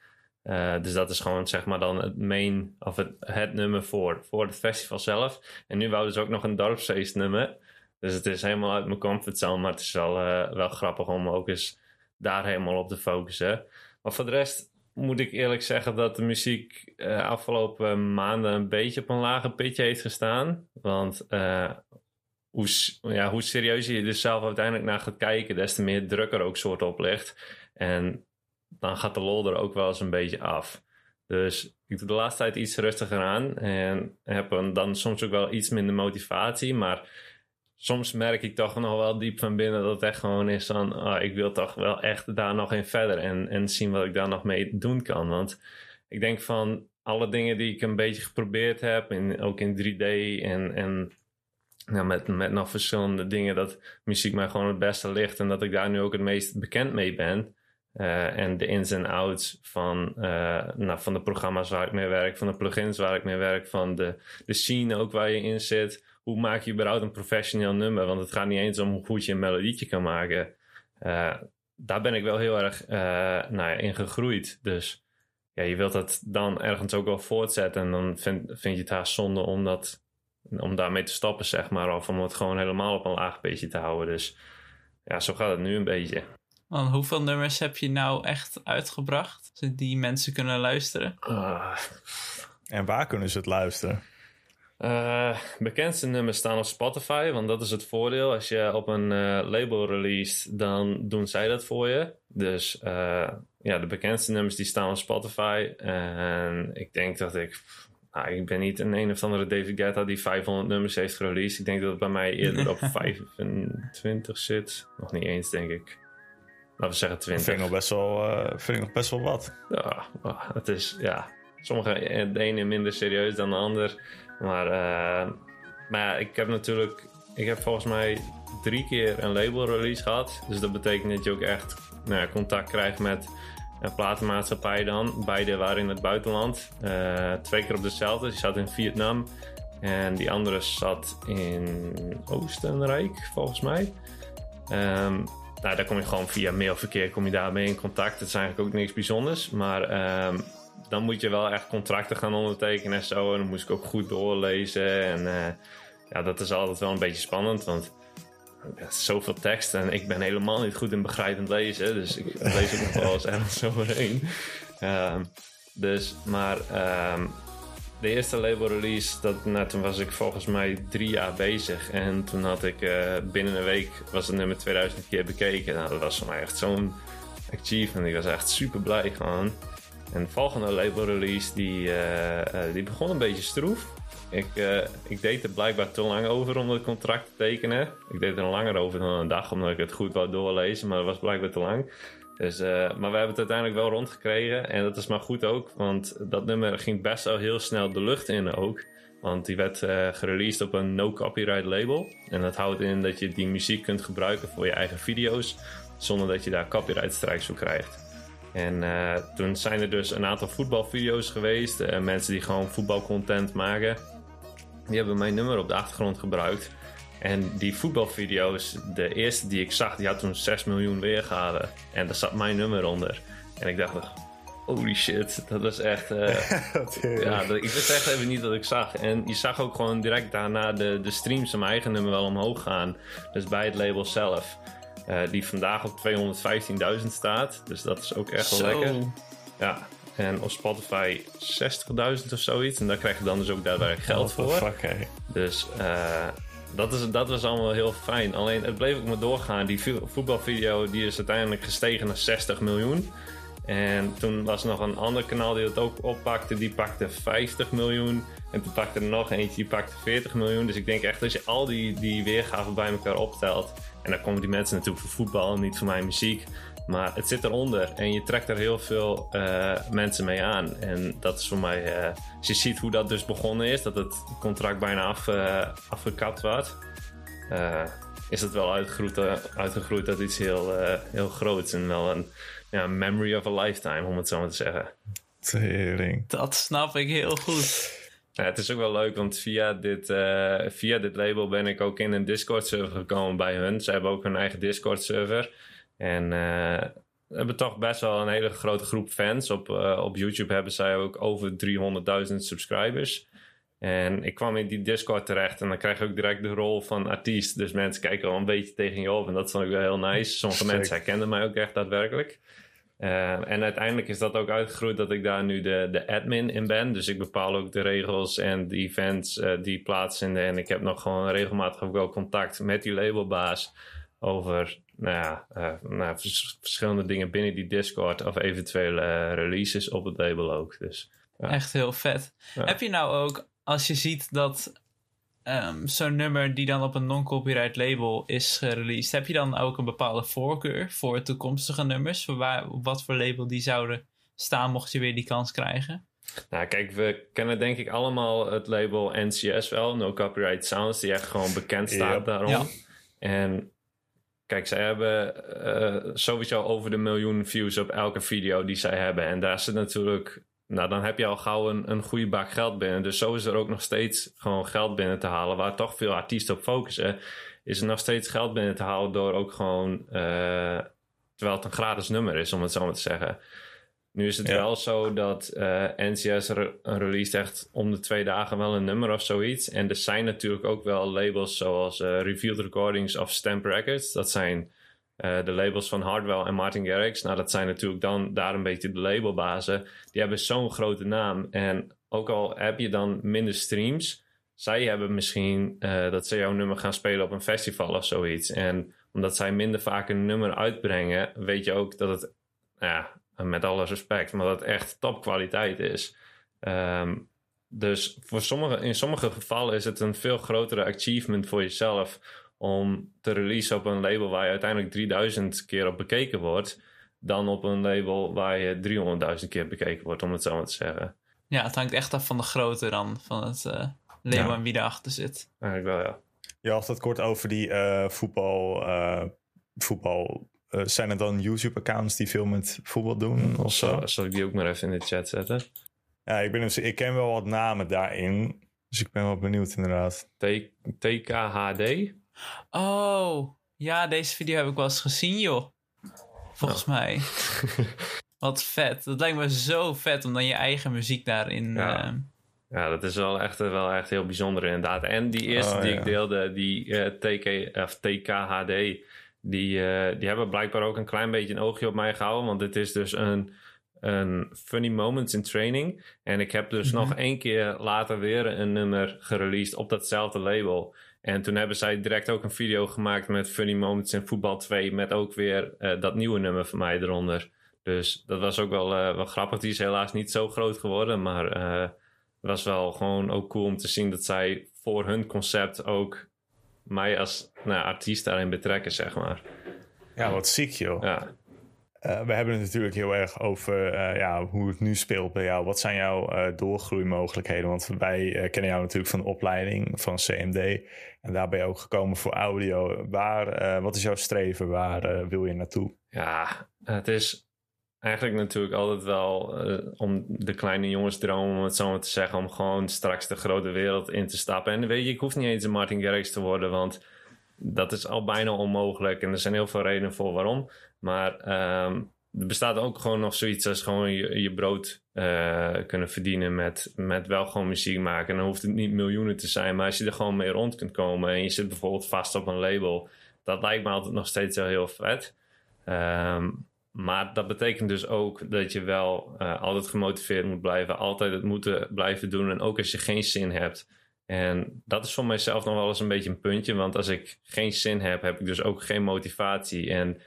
Eh, dus dat is gewoon zeg maar dan het main, of het, het nummer voor, voor het festival zelf. En nu wouden ze ook nog een dorpsfeestnummer. Dus het is helemaal uit mijn comfortzone, maar het is wel, eh, wel grappig om ook eens daar helemaal op te focussen. Maar voor de rest moet ik eerlijk zeggen dat de muziek eh, afgelopen maanden een beetje op een lager pitje heeft gestaan. Want hoe, ja, hoe serieus je er zelf uiteindelijk naar gaat kijken, des te meer druk er ook soort op ligt. En dan gaat de lol er ook wel eens een beetje af. Dus ik doe de laatste tijd iets rustiger aan en heb dan soms ook wel iets minder motivatie. Maar soms merk ik toch nog wel diep van binnen dat het echt gewoon is van... ah, ik wil toch wel echt daar nog in verder en, en zien wat ik daar nog mee doen kan. Want ik denk van alle dingen die ik een beetje geprobeerd heb, in, ook in 3D en, en ja, met, met nog verschillende dingen, dat muziek mij gewoon het beste ligt en dat ik daar nu ook het meest bekend mee ben. Eh, en de ins en outs van, eh, nou, van de programma's waar ik mee werk, van de plugins waar ik mee werk, van de, de scene ook waar je in zit. Hoe maak je überhaupt een professioneel nummer? Want het gaat niet eens om hoe goed je een melodietje kan maken. Eh, daar ben ik wel heel erg nou ja, in gegroeid. Dus ja, je wilt dat dan ergens ook wel voortzetten. En dan vind, vind je het haast zonde om, dat, om daarmee te stoppen, zeg maar. Of om het gewoon helemaal op een laag beetje te houden. Dus ja, zo gaat het nu een beetje. Want hoeveel nummers heb je nou echt uitgebracht? Zodat die mensen kunnen luisteren? Ah, En waar kunnen ze het luisteren? Eh, bekendste nummers staan op Spotify, want dat is het voordeel. Als je op een eh, label released, dan doen zij dat voor je. Dus eh, ja, de bekendste nummers die staan op Spotify. En ik denk dat ik... Nou, ik ben niet een een of andere David Guetta die 500 nummers heeft gereleased. Ik denk dat het bij mij eerder op 25 zit. Nog niet eens, denk ik. Laten we zeggen Dat 20. vind ik nog best wel, eh, vind ik nog best wel wat. Ja, ah, het is, ja, sommige, eh, de ene minder serieus dan de ander. Maar, eh, maar ja, ik heb natuurlijk, ik heb volgens mij drie keer een label release gehad. Dus dat betekent dat je ook echt nou ja, contact krijgt met een platenmaatschappij dan. Beide waren in het buitenland. Twee keer op dezelfde. Die zat in Vietnam. En die andere zat in Oostenrijk, volgens mij. Ehm, nou, daar kom je gewoon via mailverkeer kom je daarmee in contact. Het is eigenlijk ook niks bijzonders. Maar ehm, dan moet je wel echt contracten gaan ondertekenen en zo. En dan moest ik ook goed doorlezen. En eh, ja, dat is altijd wel een beetje spannend. Want ja, zoveel tekst en ik ben helemaal niet goed in begrijpend lezen. Dus ik lees ook nog wel eens ergens overheen. Ehm, dus, maar ehm, de eerste label release, dat, nou, toen was ik volgens mij drie jaar bezig. En toen had ik eh, binnen een week was het nummer 2000 keer bekeken. Nou, dat was voor mij echt zo'n achievement. Ik was echt super blij gewoon. En de volgende label release, die, eh, eh, die begon een beetje stroef. Ik, ik deed er blijkbaar te lang over om het contract te tekenen. Ik deed er langer over dan een dag, omdat ik het goed wou doorlezen. Maar dat was blijkbaar te lang. Dus, eh, maar we hebben het uiteindelijk wel rondgekregen. En dat is maar goed ook, want dat nummer ging best wel heel snel de lucht in ook. Want die werd eh gereleased op een no-copyright label. En dat houdt in dat je die muziek kunt gebruiken voor je eigen video's. Zonder dat je daar copyright strikes voor krijgt. En eh, toen zijn er dus een aantal voetbalvideo's geweest. mensen die gewoon voetbalcontent maken. Die hebben mijn nummer op de achtergrond gebruikt. En die voetbalvideo's, de eerste die ik zag, die had toen 6 miljoen weergave. En daar zat mijn nummer onder. En ik dacht, holy shit, dat was echt... eh, ja, dat- ik wist echt even niet wat ik zag. En je zag ook gewoon direct daarna de, de streams van mijn eigen nummer wel omhoog gaan. Dus bij het label zelf. eh, die vandaag op 215.000 staat. Dus dat is ook echt wel lekker. Ja, en op Spotify 60.000 of zoiets. En daar krijg je dan dus ook daadwerkelijk geld What the voor. fuck, hey. Dus eh, dat, is, dat was allemaal heel fijn. Alleen het bleef ook maar doorgaan. Die vo- voetbalvideo die is uiteindelijk gestegen naar 60 miljoen. En toen was er nog een ander kanaal die dat ook oppakte. Die pakte 50 miljoen. En toen pakte er nog eentje die pakte 40 miljoen. Dus ik denk echt als je al die, die weergaven bij elkaar optelt. En dan komen die mensen natuurlijk voor voetbal en niet voor mijn muziek. Maar het zit eronder en je trekt er heel veel eh, mensen mee aan. En dat is voor mij, eh, als je ziet hoe dat dus begonnen is, dat het contract bijna af, eh, afgekapt was, eh, is het wel uitgegroeid, uitgegroeid tot iets heel, eh, heel groots. En wel een ja, memory of a lifetime, om het zo maar te zeggen. Tering. Dat snap ik heel goed. Ja, het is ook wel leuk, want via dit, eh, via dit label ben ik ook in een Discord-server gekomen bij hun. Ze hebben ook hun eigen Discord-server. En eh, we hebben toch best wel een hele grote groep fans. Op, eh, op YouTube hebben zij ook over 300.000 subscribers. En ik kwam in die Discord terecht en dan krijg je ook direct de rol van artiest. Dus mensen kijken wel een beetje tegen je op en dat vond ik wel heel nice. Sommige mensen herkenden mij ook echt daadwerkelijk. Eh, en uiteindelijk is dat ook uitgegroeid dat ik daar nu de, de admin in ben. Dus ik bepaal ook de regels en de events eh, die plaatsvinden. En ik heb nog gewoon regelmatig ook wel contact met die labelbaas over nou ja, eh, nou, vers- verschillende dingen binnen die Discord of eventuele eh, releases op het label ook. Dus Ja. Echt heel vet. Ja. Heb je nou ook, als je ziet dat ehm, zo'n nummer die dan op een non-copyright label is gereleased, heb je dan ook een bepaalde voorkeur voor toekomstige nummers? Voor waar, op wat voor label die zouden staan mocht je weer die kans krijgen? Nou, kijk, we kennen denk ik allemaal het label NCS wel, No Copyright Sounds, die echt gewoon bekend staat Yep. daarom. Ja. En kijk, zij hebben eh, sowieso over de miljoen views op elke video die zij hebben. En daar zit natuurlijk, nou dan heb je al gauw een, een goede bak geld binnen. Dus zo is er ook nog steeds gewoon geld binnen te halen, waar toch veel artiesten op focussen. Is er nog steeds geld binnen te halen door ook gewoon, eh, terwijl het een gratis nummer is, om het zo maar te zeggen. Nu is het Ja. wel zo dat eh, NCS re- release echt om de twee dagen wel een nummer of zoiets. En er zijn natuurlijk ook wel labels zoals eh, Revealed Recordings of Stamp Records. Dat zijn eh, de labels van Hardwell en Martin Garrix. Nou, dat zijn natuurlijk dan daar een beetje de labelbazen. Die hebben zo'n grote naam. En ook al heb je dan minder streams, zij hebben misschien dat ze jouw nummer gaan spelen op een festival of zoiets. En omdat zij minder vaak een nummer uitbrengen, weet je ook dat het, ja, met alle respect, maar dat het echt topkwaliteit is. Ehm, dus voor sommige, in sommige gevallen is het een veel grotere achievement voor jezelf om te releasen op een label waar je uiteindelijk 3000 keer op bekeken wordt, dan op een label waar je 300.000 keer bekeken wordt, om het zo maar te zeggen. Ja, het hangt echt af van de grootte dan, van het eh, label Ja. en wie erachter zit. Eigenlijk wel, ja. Je had het kort over die eh, voetbal. eh, voetbal eh, zijn er dan YouTube-accounts die veel met voetbal doen of zo? Zal, zal ik die ook maar even in de chat zetten? Ja, ik, ben dus, ik ken wel wat namen daarin. Dus ik ben wel benieuwd inderdaad. T- TKHD? Oh, ja, deze video heb ik wel eens gezien, joh. Volgens mij. Wat vet. Dat lijkt me zo vet om dan je eigen muziek daarin... Ja. eh, Ja, dat is wel echt, wel echt heel bijzonder inderdaad. En die eerste Oh, die ja. ik deelde, die eh, TK, of TKHD, die, eh, die hebben blijkbaar ook een klein beetje een oogje op mij gehouden. Want dit is dus een, een Funny Moments in Training. En ik heb dus Mhm. nog één keer later weer een nummer gereleased op datzelfde label. En toen hebben zij direct ook een video gemaakt met Funny Moments in Voetbal 2. Met ook weer eh, dat nieuwe nummer van mij eronder. Dus dat was ook wel, eh, wel grappig. Die is helaas niet zo groot geworden. Maar het was wel gewoon ook cool om te zien dat zij voor hun concept ook mij als nou, artiest daarin betrekken, zeg maar. Ja, wat ziek joh. Ja. Eh, we hebben het natuurlijk heel erg over eh, ja, hoe het nu speelt bij jou. Wat zijn jouw eh, doorgroeimogelijkheden? Want wij kennen jou natuurlijk van de opleiding van CMD. En daar ben je ook gekomen voor audio. Waar, wat is jouw streven? Waar wil je naartoe? Ja, het is eigenlijk natuurlijk altijd wel eh, om de kleine jongensdroom, om het zo maar te zeggen, om gewoon straks de grote wereld in te stappen. En weet je, ik hoef niet eens een Martin Garrix te worden, want dat is al bijna onmogelijk. En er zijn heel veel redenen voor waarom. Maar ehm, er bestaat ook gewoon nog zoiets als gewoon je, brood uh, kunnen verdienen met, met wel gewoon muziek maken. En dan hoeft het niet miljoenen te zijn, maar als je er gewoon mee rond kunt komen en je zit bijvoorbeeld vast op een label, dat lijkt me altijd nog steeds wel heel vet. Um, maar dat betekent dus ook dat je wel uh, altijd gemotiveerd moet blijven, altijd het moeten blijven doen. En ook als je geen zin hebt. En dat is voor mijzelf nog wel eens een beetje een puntje. Want als ik geen zin heb, heb ik dus ook geen motivatie. En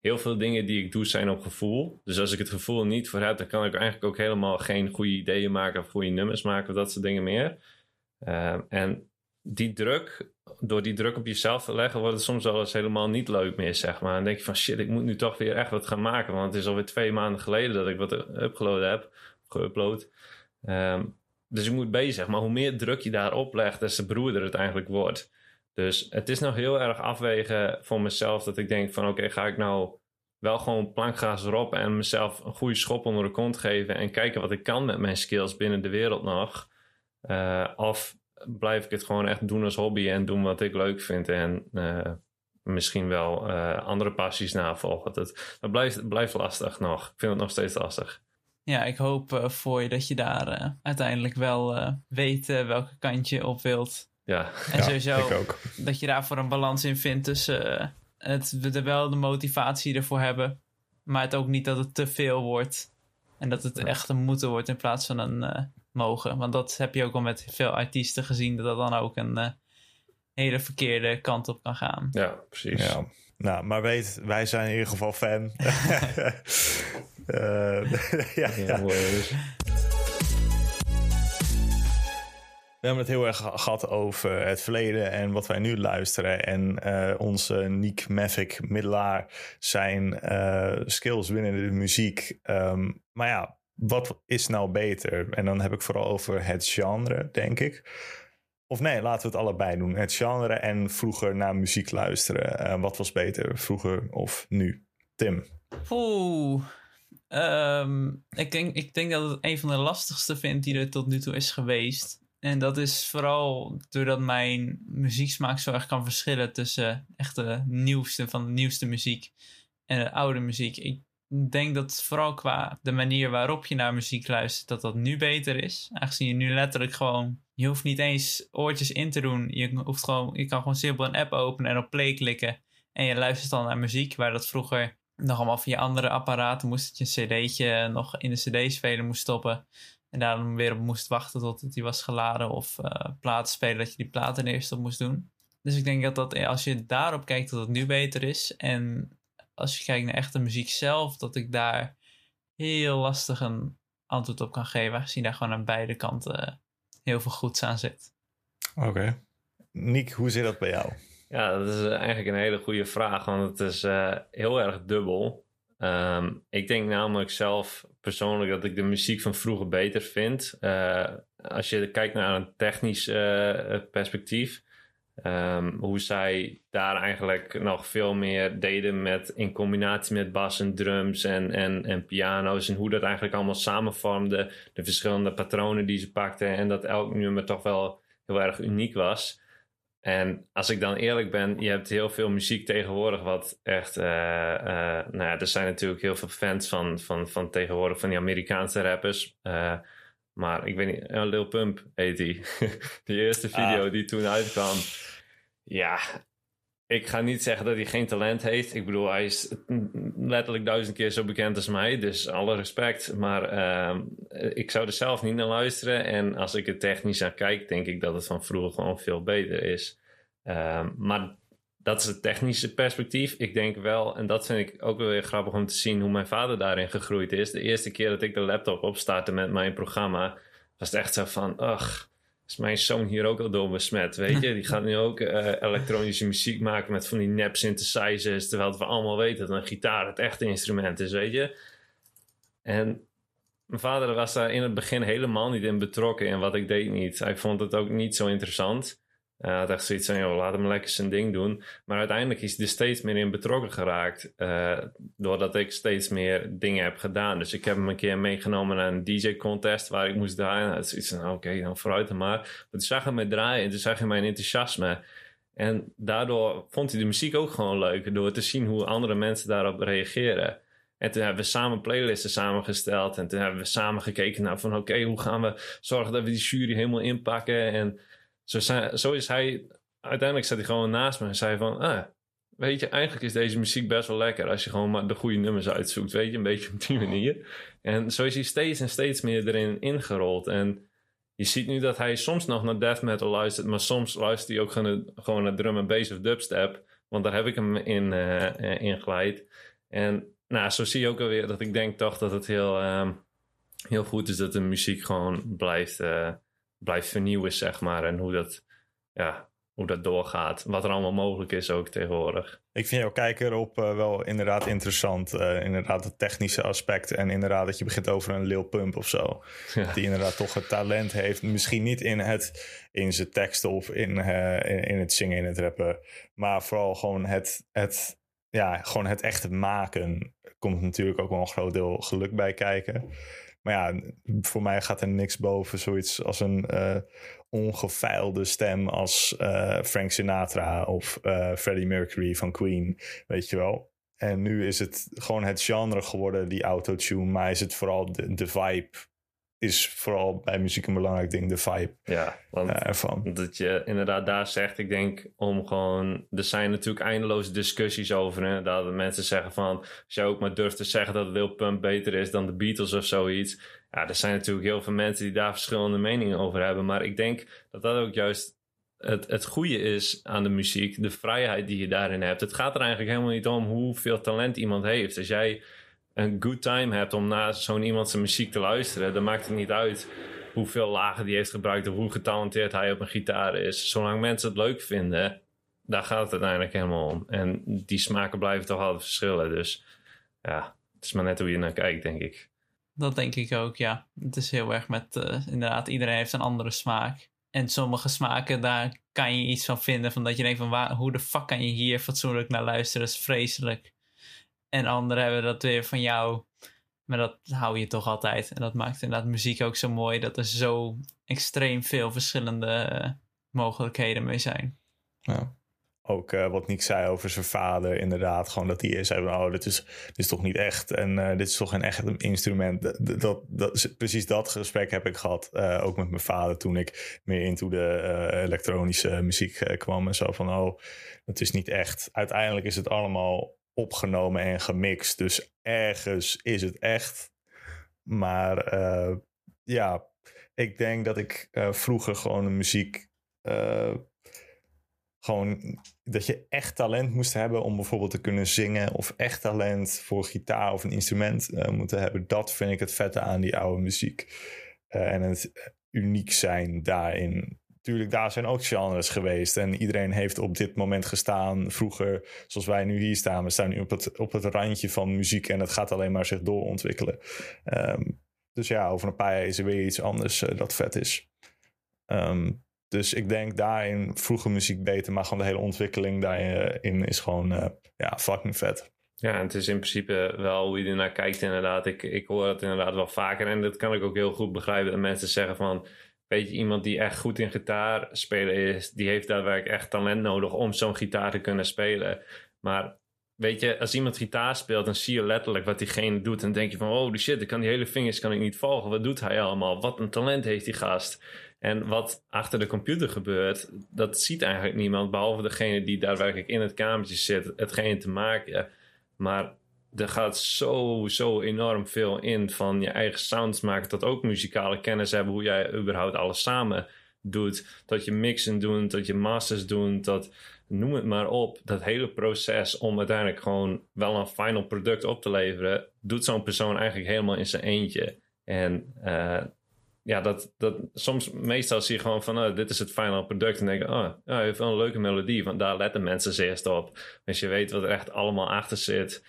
heel veel dingen die ik doe zijn op gevoel. Dus als ik het gevoel niet voor heb, dan kan ik eigenlijk ook helemaal geen goede ideeën maken of goede nummers maken of dat soort dingen meer. Uh, en die druk, door die druk op jezelf te leggen, wordt het soms wel eens helemaal niet leuk meer, zeg maar. En denk je van shit, ik moet nu toch weer echt wat gaan maken. Want het is alweer twee maanden geleden dat ik wat upgeload heb, geüpload. Um, dus je moet bezig. Maar hoe meer druk je daarop legt, des te broeder het eigenlijk wordt. Dus het is nog heel erg afwegen voor mezelf dat ik denk van oké, ga ik nou wel gewoon plankgaas erop en mezelf een goede schop onder de kont geven en kijken wat ik kan met mijn skills binnen de wereld nog. Uh, of blijf ik het gewoon echt doen als hobby en doen wat ik leuk vind. En uh, misschien wel uh, andere passies navolgen. Dat, dat blijft, blijft lastig nog. Ik vind het nog steeds lastig. Ja, ik hoop uh, voor je dat je daar uiteindelijk wel weet welke kant je op wilt. Ja, en ja, sowieso ik ook. dat je daarvoor een balans in vindt tussen het, we wel de motivatie ervoor hebben, maar het ook niet dat het te veel wordt. En dat het echt een moeten wordt in plaats van een mogen. Want dat heb je ook al met veel artiesten gezien, dat dat dan ook een uh, hele verkeerde kant op kan gaan. Ja, precies. Ja. Nou, maar weet, wij zijn in ieder geval fan. uh, ja, ja. We hebben het heel erg gehad over het verleden en wat wij nu luisteren. En uh, onze Nick Mavic middelaar zijn uh, skills binnen de muziek. Um, maar ja, wat is nou beter? En dan heb ik vooral over het genre, denk ik. Of nee, laten we het allebei doen. Het genre en vroeger naar muziek luisteren. Uh, wat was beter, vroeger of nu? Tim. Oeh. Um, ik, denk, ik denk dat het een van de lastigste vind die er tot nu toe is geweest. En dat is vooral doordat mijn muzieksmaak zo erg kan verschillen tussen echt de nieuwste van de nieuwste muziek en de oude muziek. Ik denk dat vooral qua de manier waarop je naar muziek luistert, dat dat nu beter is. Aangezien je nu letterlijk gewoon, je hoeft niet eens oortjes in te doen. Je, hoeft gewoon, je kan gewoon simpel een app openen en op play klikken. En je luistert dan naar muziek, waar dat vroeger nog allemaal via andere apparaten moest. Dat je een cd'tje nog in de cd-speler moest stoppen. En daarom weer op moest wachten tot het die was geladen. Of uh, spelen, dat je die platen eerst op moest doen. Dus ik denk dat, dat als je daarop kijkt, dat het nu beter is. En als je kijkt naar echte muziek zelf, dat ik daar heel lastig een antwoord op kan geven, aangezien daar gewoon aan beide kanten heel veel goeds aan zit. Oké. Okay. Niek, hoe zit dat bij jou? Ja, dat is eigenlijk een hele goede vraag, want het is uh, heel erg dubbel. Um, ik denk namelijk zelf persoonlijk dat ik de muziek van vroeger beter vind. Uh, als je kijkt naar een technisch uh, perspectief, Um, hoe zij daar eigenlijk nog veel meer deden met, in combinatie met bas en drums en, en, en piano's. En hoe dat eigenlijk allemaal samenvormde. De verschillende patronen die ze pakten. En dat elk nummer toch wel heel erg uniek was. En als ik dan eerlijk ben, je hebt heel veel muziek tegenwoordig wat echt... Uh, uh, nou ja, er zijn natuurlijk heel veel fans van, van, van tegenwoordig van die Amerikaanse rappers. Uh, maar ik weet niet, Lil Pump heet die. die eerste video ah. die toen uitkwam. Ja, ik ga niet zeggen dat hij geen talent heeft. Ik bedoel, hij is letterlijk duizend keer zo bekend als mij. Dus alle respect. Maar uh, ik zou er zelf niet naar luisteren. En als ik het technisch aan kijk, denk ik dat het van vroeger gewoon veel beter is. Uh, maar dat is het technische perspectief. Ik denk wel, en dat vind ik ook wel weer grappig om te zien hoe mijn vader daarin gegroeid is. De eerste keer dat ik de laptop opstartte met mijn programma, was het echt zo van, ach, mijn zoon hier ook al door besmet, weet je. Die gaat nu ook uh, elektronische muziek maken met van die nep synthesizers, terwijl we allemaal weten dat een gitaar het echte instrument is, weet je. En mijn vader was daar in het begin helemaal niet in betrokken en wat ik deed niet. Hij vond het ook niet zo interessant. Hij had echt zoiets van, joh, laat hem lekker zijn ding doen. Maar uiteindelijk is hij er steeds meer in betrokken geraakt. uh, doordat ik steeds meer dingen heb gedaan. Dus ik heb hem een keer meegenomen naar een DJ-contest waar ik moest draaien. Nou, is van, oké, dan vooruit maar. Maar toen zag hij mij draaien en toen zag hij mijn enthousiasme. En daardoor vond hij de muziek ook gewoon leuk. Door te zien hoe andere mensen daarop reageren. En toen hebben we samen playlisten samengesteld. En toen hebben we samen gekeken naar van oké, hoe gaan we zorgen dat we die jury helemaal inpakken. En zo, zo is hij, uiteindelijk zat hij gewoon naast me en zei van, ah, weet je, eigenlijk is deze muziek best wel lekker als je gewoon maar de goede nummers uitzoekt, weet je, een beetje op die manier. En zo is hij steeds en steeds meer erin ingerold. En je ziet nu dat hij soms nog naar death metal luistert, maar soms luistert hij ook gewoon naar drum en bass of dubstep. Want daar heb ik hem in, uh, in geleid. En nou, zo zie je ook alweer dat ik denk toch dat het heel, uh, heel goed is dat de muziek gewoon blijft, uh, blijft vernieuwen, zeg maar. En hoe dat, ja, hoe dat doorgaat. Wat er allemaal mogelijk is ook tegenwoordig. Ik vind jouw kijker erop uh, wel inderdaad interessant. Uh, inderdaad het technische aspect. En inderdaad dat je begint over een Lil Pump of zo. Ja. Die inderdaad toch het talent heeft. Misschien niet in, het, in zijn teksten of in, uh, in, in, het zingen, in het rappen. Maar vooral gewoon het, het, ja, gewoon het echte maken. Komt natuurlijk ook wel een groot deel geluk bij kijken. Maar ja, voor mij gaat er niks boven zoiets als een uh, ongefeilde stem als uh, Frank Sinatra of uh, Freddie Mercury van Queen, weet je wel. En nu is het gewoon het genre geworden, die autotune, maar is het vooral de, de vibe is vooral bij muziek een belangrijk ding, de vibe ja, want uh, ervan. Dat je inderdaad daar zegt, ik denk om gewoon... Er zijn natuurlijk eindeloze discussies over. Inderdaad, dat mensen zeggen van... Als je ook maar durft te zeggen dat Lil Pump beter is dan de Beatles of zoiets. Ja, er zijn natuurlijk heel veel mensen die daar verschillende meningen over hebben. Maar ik denk dat dat ook juist het, het goede is aan de muziek. De vrijheid die je daarin hebt. Het gaat er eigenlijk helemaal niet om hoeveel talent iemand heeft. Als jij een good time hebt om naar zo'n iemand zijn muziek te luisteren, dan maakt het niet uit hoeveel lagen die heeft gebruikt of hoe getalenteerd hij op een gitaar is. Zolang mensen het leuk vinden, daar gaat het uiteindelijk helemaal om. En die smaken blijven toch altijd verschillen. Dus ja, het is maar net hoe je naar kijkt, denk ik. Dat denk ik ook, ja. Het is heel erg met, uh, inderdaad, iedereen heeft een andere smaak. En sommige smaken, daar kan je iets van vinden. Van dat je denkt van, waar, hoe de fuck kan je hier fatsoenlijk naar luisteren? Dat is vreselijk. En anderen hebben dat weer van jou. Maar dat hou je toch altijd. En dat maakt inderdaad muziek ook zo mooi. Dat er zo extreem veel verschillende uh, mogelijkheden mee zijn. Ja. Ook uh, wat Nick zei over zijn vader, inderdaad. Gewoon dat hij zei van, oh, dit is, dit is toch niet echt. En uh, dit is toch een echt instrument. Dat, dat, precies dat gesprek heb ik gehad. ook met mijn vader toen ik meer into de elektronische muziek kwam. En zo van, oh, dat is niet echt. Uiteindelijk is het allemaal opgenomen en gemixt. Dus ergens is het echt. Maar uh, ja, ik denk dat ik uh, vroeger gewoon de muziek. Uh, gewoon dat je echt talent moest hebben om bijvoorbeeld te kunnen zingen. Of echt talent voor gitaar of een instrument moeten hebben. Dat vind ik het vette aan die oude muziek. en het uniek zijn daarin Tuurlijk, daar zijn ook genres geweest. En iedereen heeft op dit moment gestaan. Vroeger, zoals wij nu hier staan. We staan nu op het, op het randje van muziek. En het gaat alleen maar zich doorontwikkelen. Um, dus ja, over een paar jaar is er weer iets anders uh, dat vet is. Um, dus ik denk daarin vroege muziek beter. Maar gewoon de hele ontwikkeling daarin is gewoon uh, ja, fucking vet. Ja, het is in principe wel hoe je ernaar kijkt inderdaad. Ik, ik hoor het inderdaad wel vaker. En dat kan ik ook heel goed begrijpen. Dat mensen zeggen van weet je, iemand die echt goed in gitaar spelen is, die heeft daadwerkelijk echt talent nodig om zo'n gitaar te kunnen spelen. Maar weet je, als iemand gitaar speelt, dan zie je letterlijk wat diegene doet. En denk je van, oh die shit, ik kan die hele vingers kan ik niet volgen. Wat doet hij allemaal? Wat een talent heeft die gast. En wat achter de computer gebeurt, dat ziet eigenlijk niemand, behalve degene die daadwerkelijk in het kamertje zit, hetgeen te maken. Maar er gaat zo, zo enorm veel in van je eigen sounds maken tot ook muzikale kennis hebben hoe jij überhaupt alles samen doet. Dat je mixen doen, dat je masters doen, dat noem het maar op. Dat hele proces om uiteindelijk gewoon wel een final product op te leveren, doet zo'n persoon eigenlijk helemaal in zijn eentje. En uh, ja, dat, dat, soms, meestal zie je gewoon van, oh, dit is het final product. En denk je, oh, hij heeft wel een leuke melodie, want daar letten mensen eerst op. Als je weet wat er echt allemaal achter zit.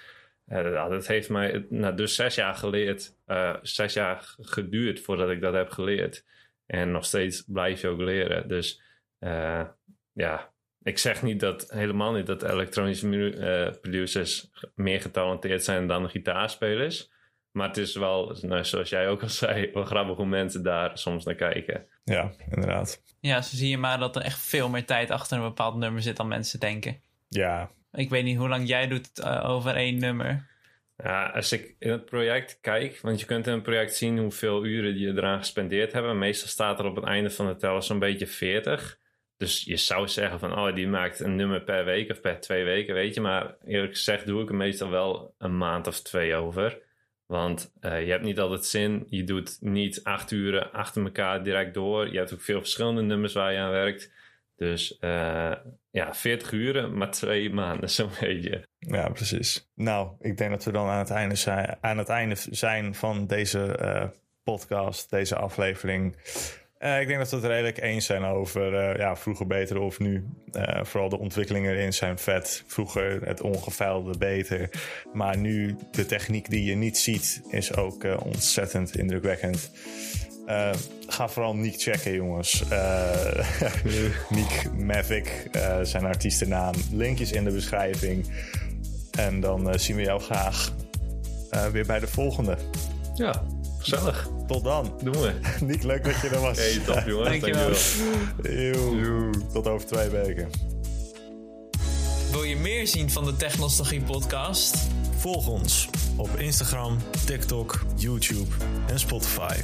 Uh, dat heeft mij nou, dus zes jaar geleerd, uh, zes jaar geduurd voordat ik dat heb geleerd. En nog steeds blijf je ook leren. Dus uh, ja, ik zeg niet dat helemaal niet dat elektronische uh, producers meer getalenteerd zijn dan gitaarspelers. Maar het is wel, nou, zoals jij ook al zei, wel grappig hoe mensen daar soms naar kijken. Ja, inderdaad. Ja, zo zie je maar dat er echt veel meer tijd achter een bepaald nummer zit dan mensen denken. Ja. Ik weet niet hoe lang jij doet uh, over één nummer. Ja, als ik in het project kijk, want je kunt in een project zien hoeveel uren je eraan gespendeerd hebben. Meestal staat er op het einde van de teller zo'n beetje 40. Dus je zou zeggen van, oh, die maakt een nummer per week of per twee weken, weet je. Maar eerlijk gezegd doe ik er meestal wel een maand of twee over. Want uh, je hebt niet altijd zin. Je doet niet acht uren achter elkaar direct door. Je hebt ook veel verschillende nummers waar je aan werkt. Dus uh, ja, 40 uren, maar twee maanden, zo'n beetje. Ja, precies. Nou, ik denk dat we dan aan het einde zijn, aan het einde zijn van deze uh, podcast, deze aflevering. Uh, ik denk dat we het redelijk eens zijn over ja, vroeger beter of nu. Vooral de ontwikkelingen erin zijn vet. Vroeger het ongeveilde beter. Maar nu de techniek die je niet ziet is ook ontzettend indrukwekkend. Ga vooral Nick checken, jongens. Nick Mavic, zijn artiestennaam. Linkjes in de beschrijving. En dan zien we jou graag weer bij de volgende. Ja, gezellig. Tot dan. Doen we. Niet leuk dat je er was. Hey, top jongen. Dankjewel. Dankjewel. Tot over twee weken. Wil je meer zien van de Technologie podcast? Volg ons op Instagram, TikTok, YouTube en Spotify.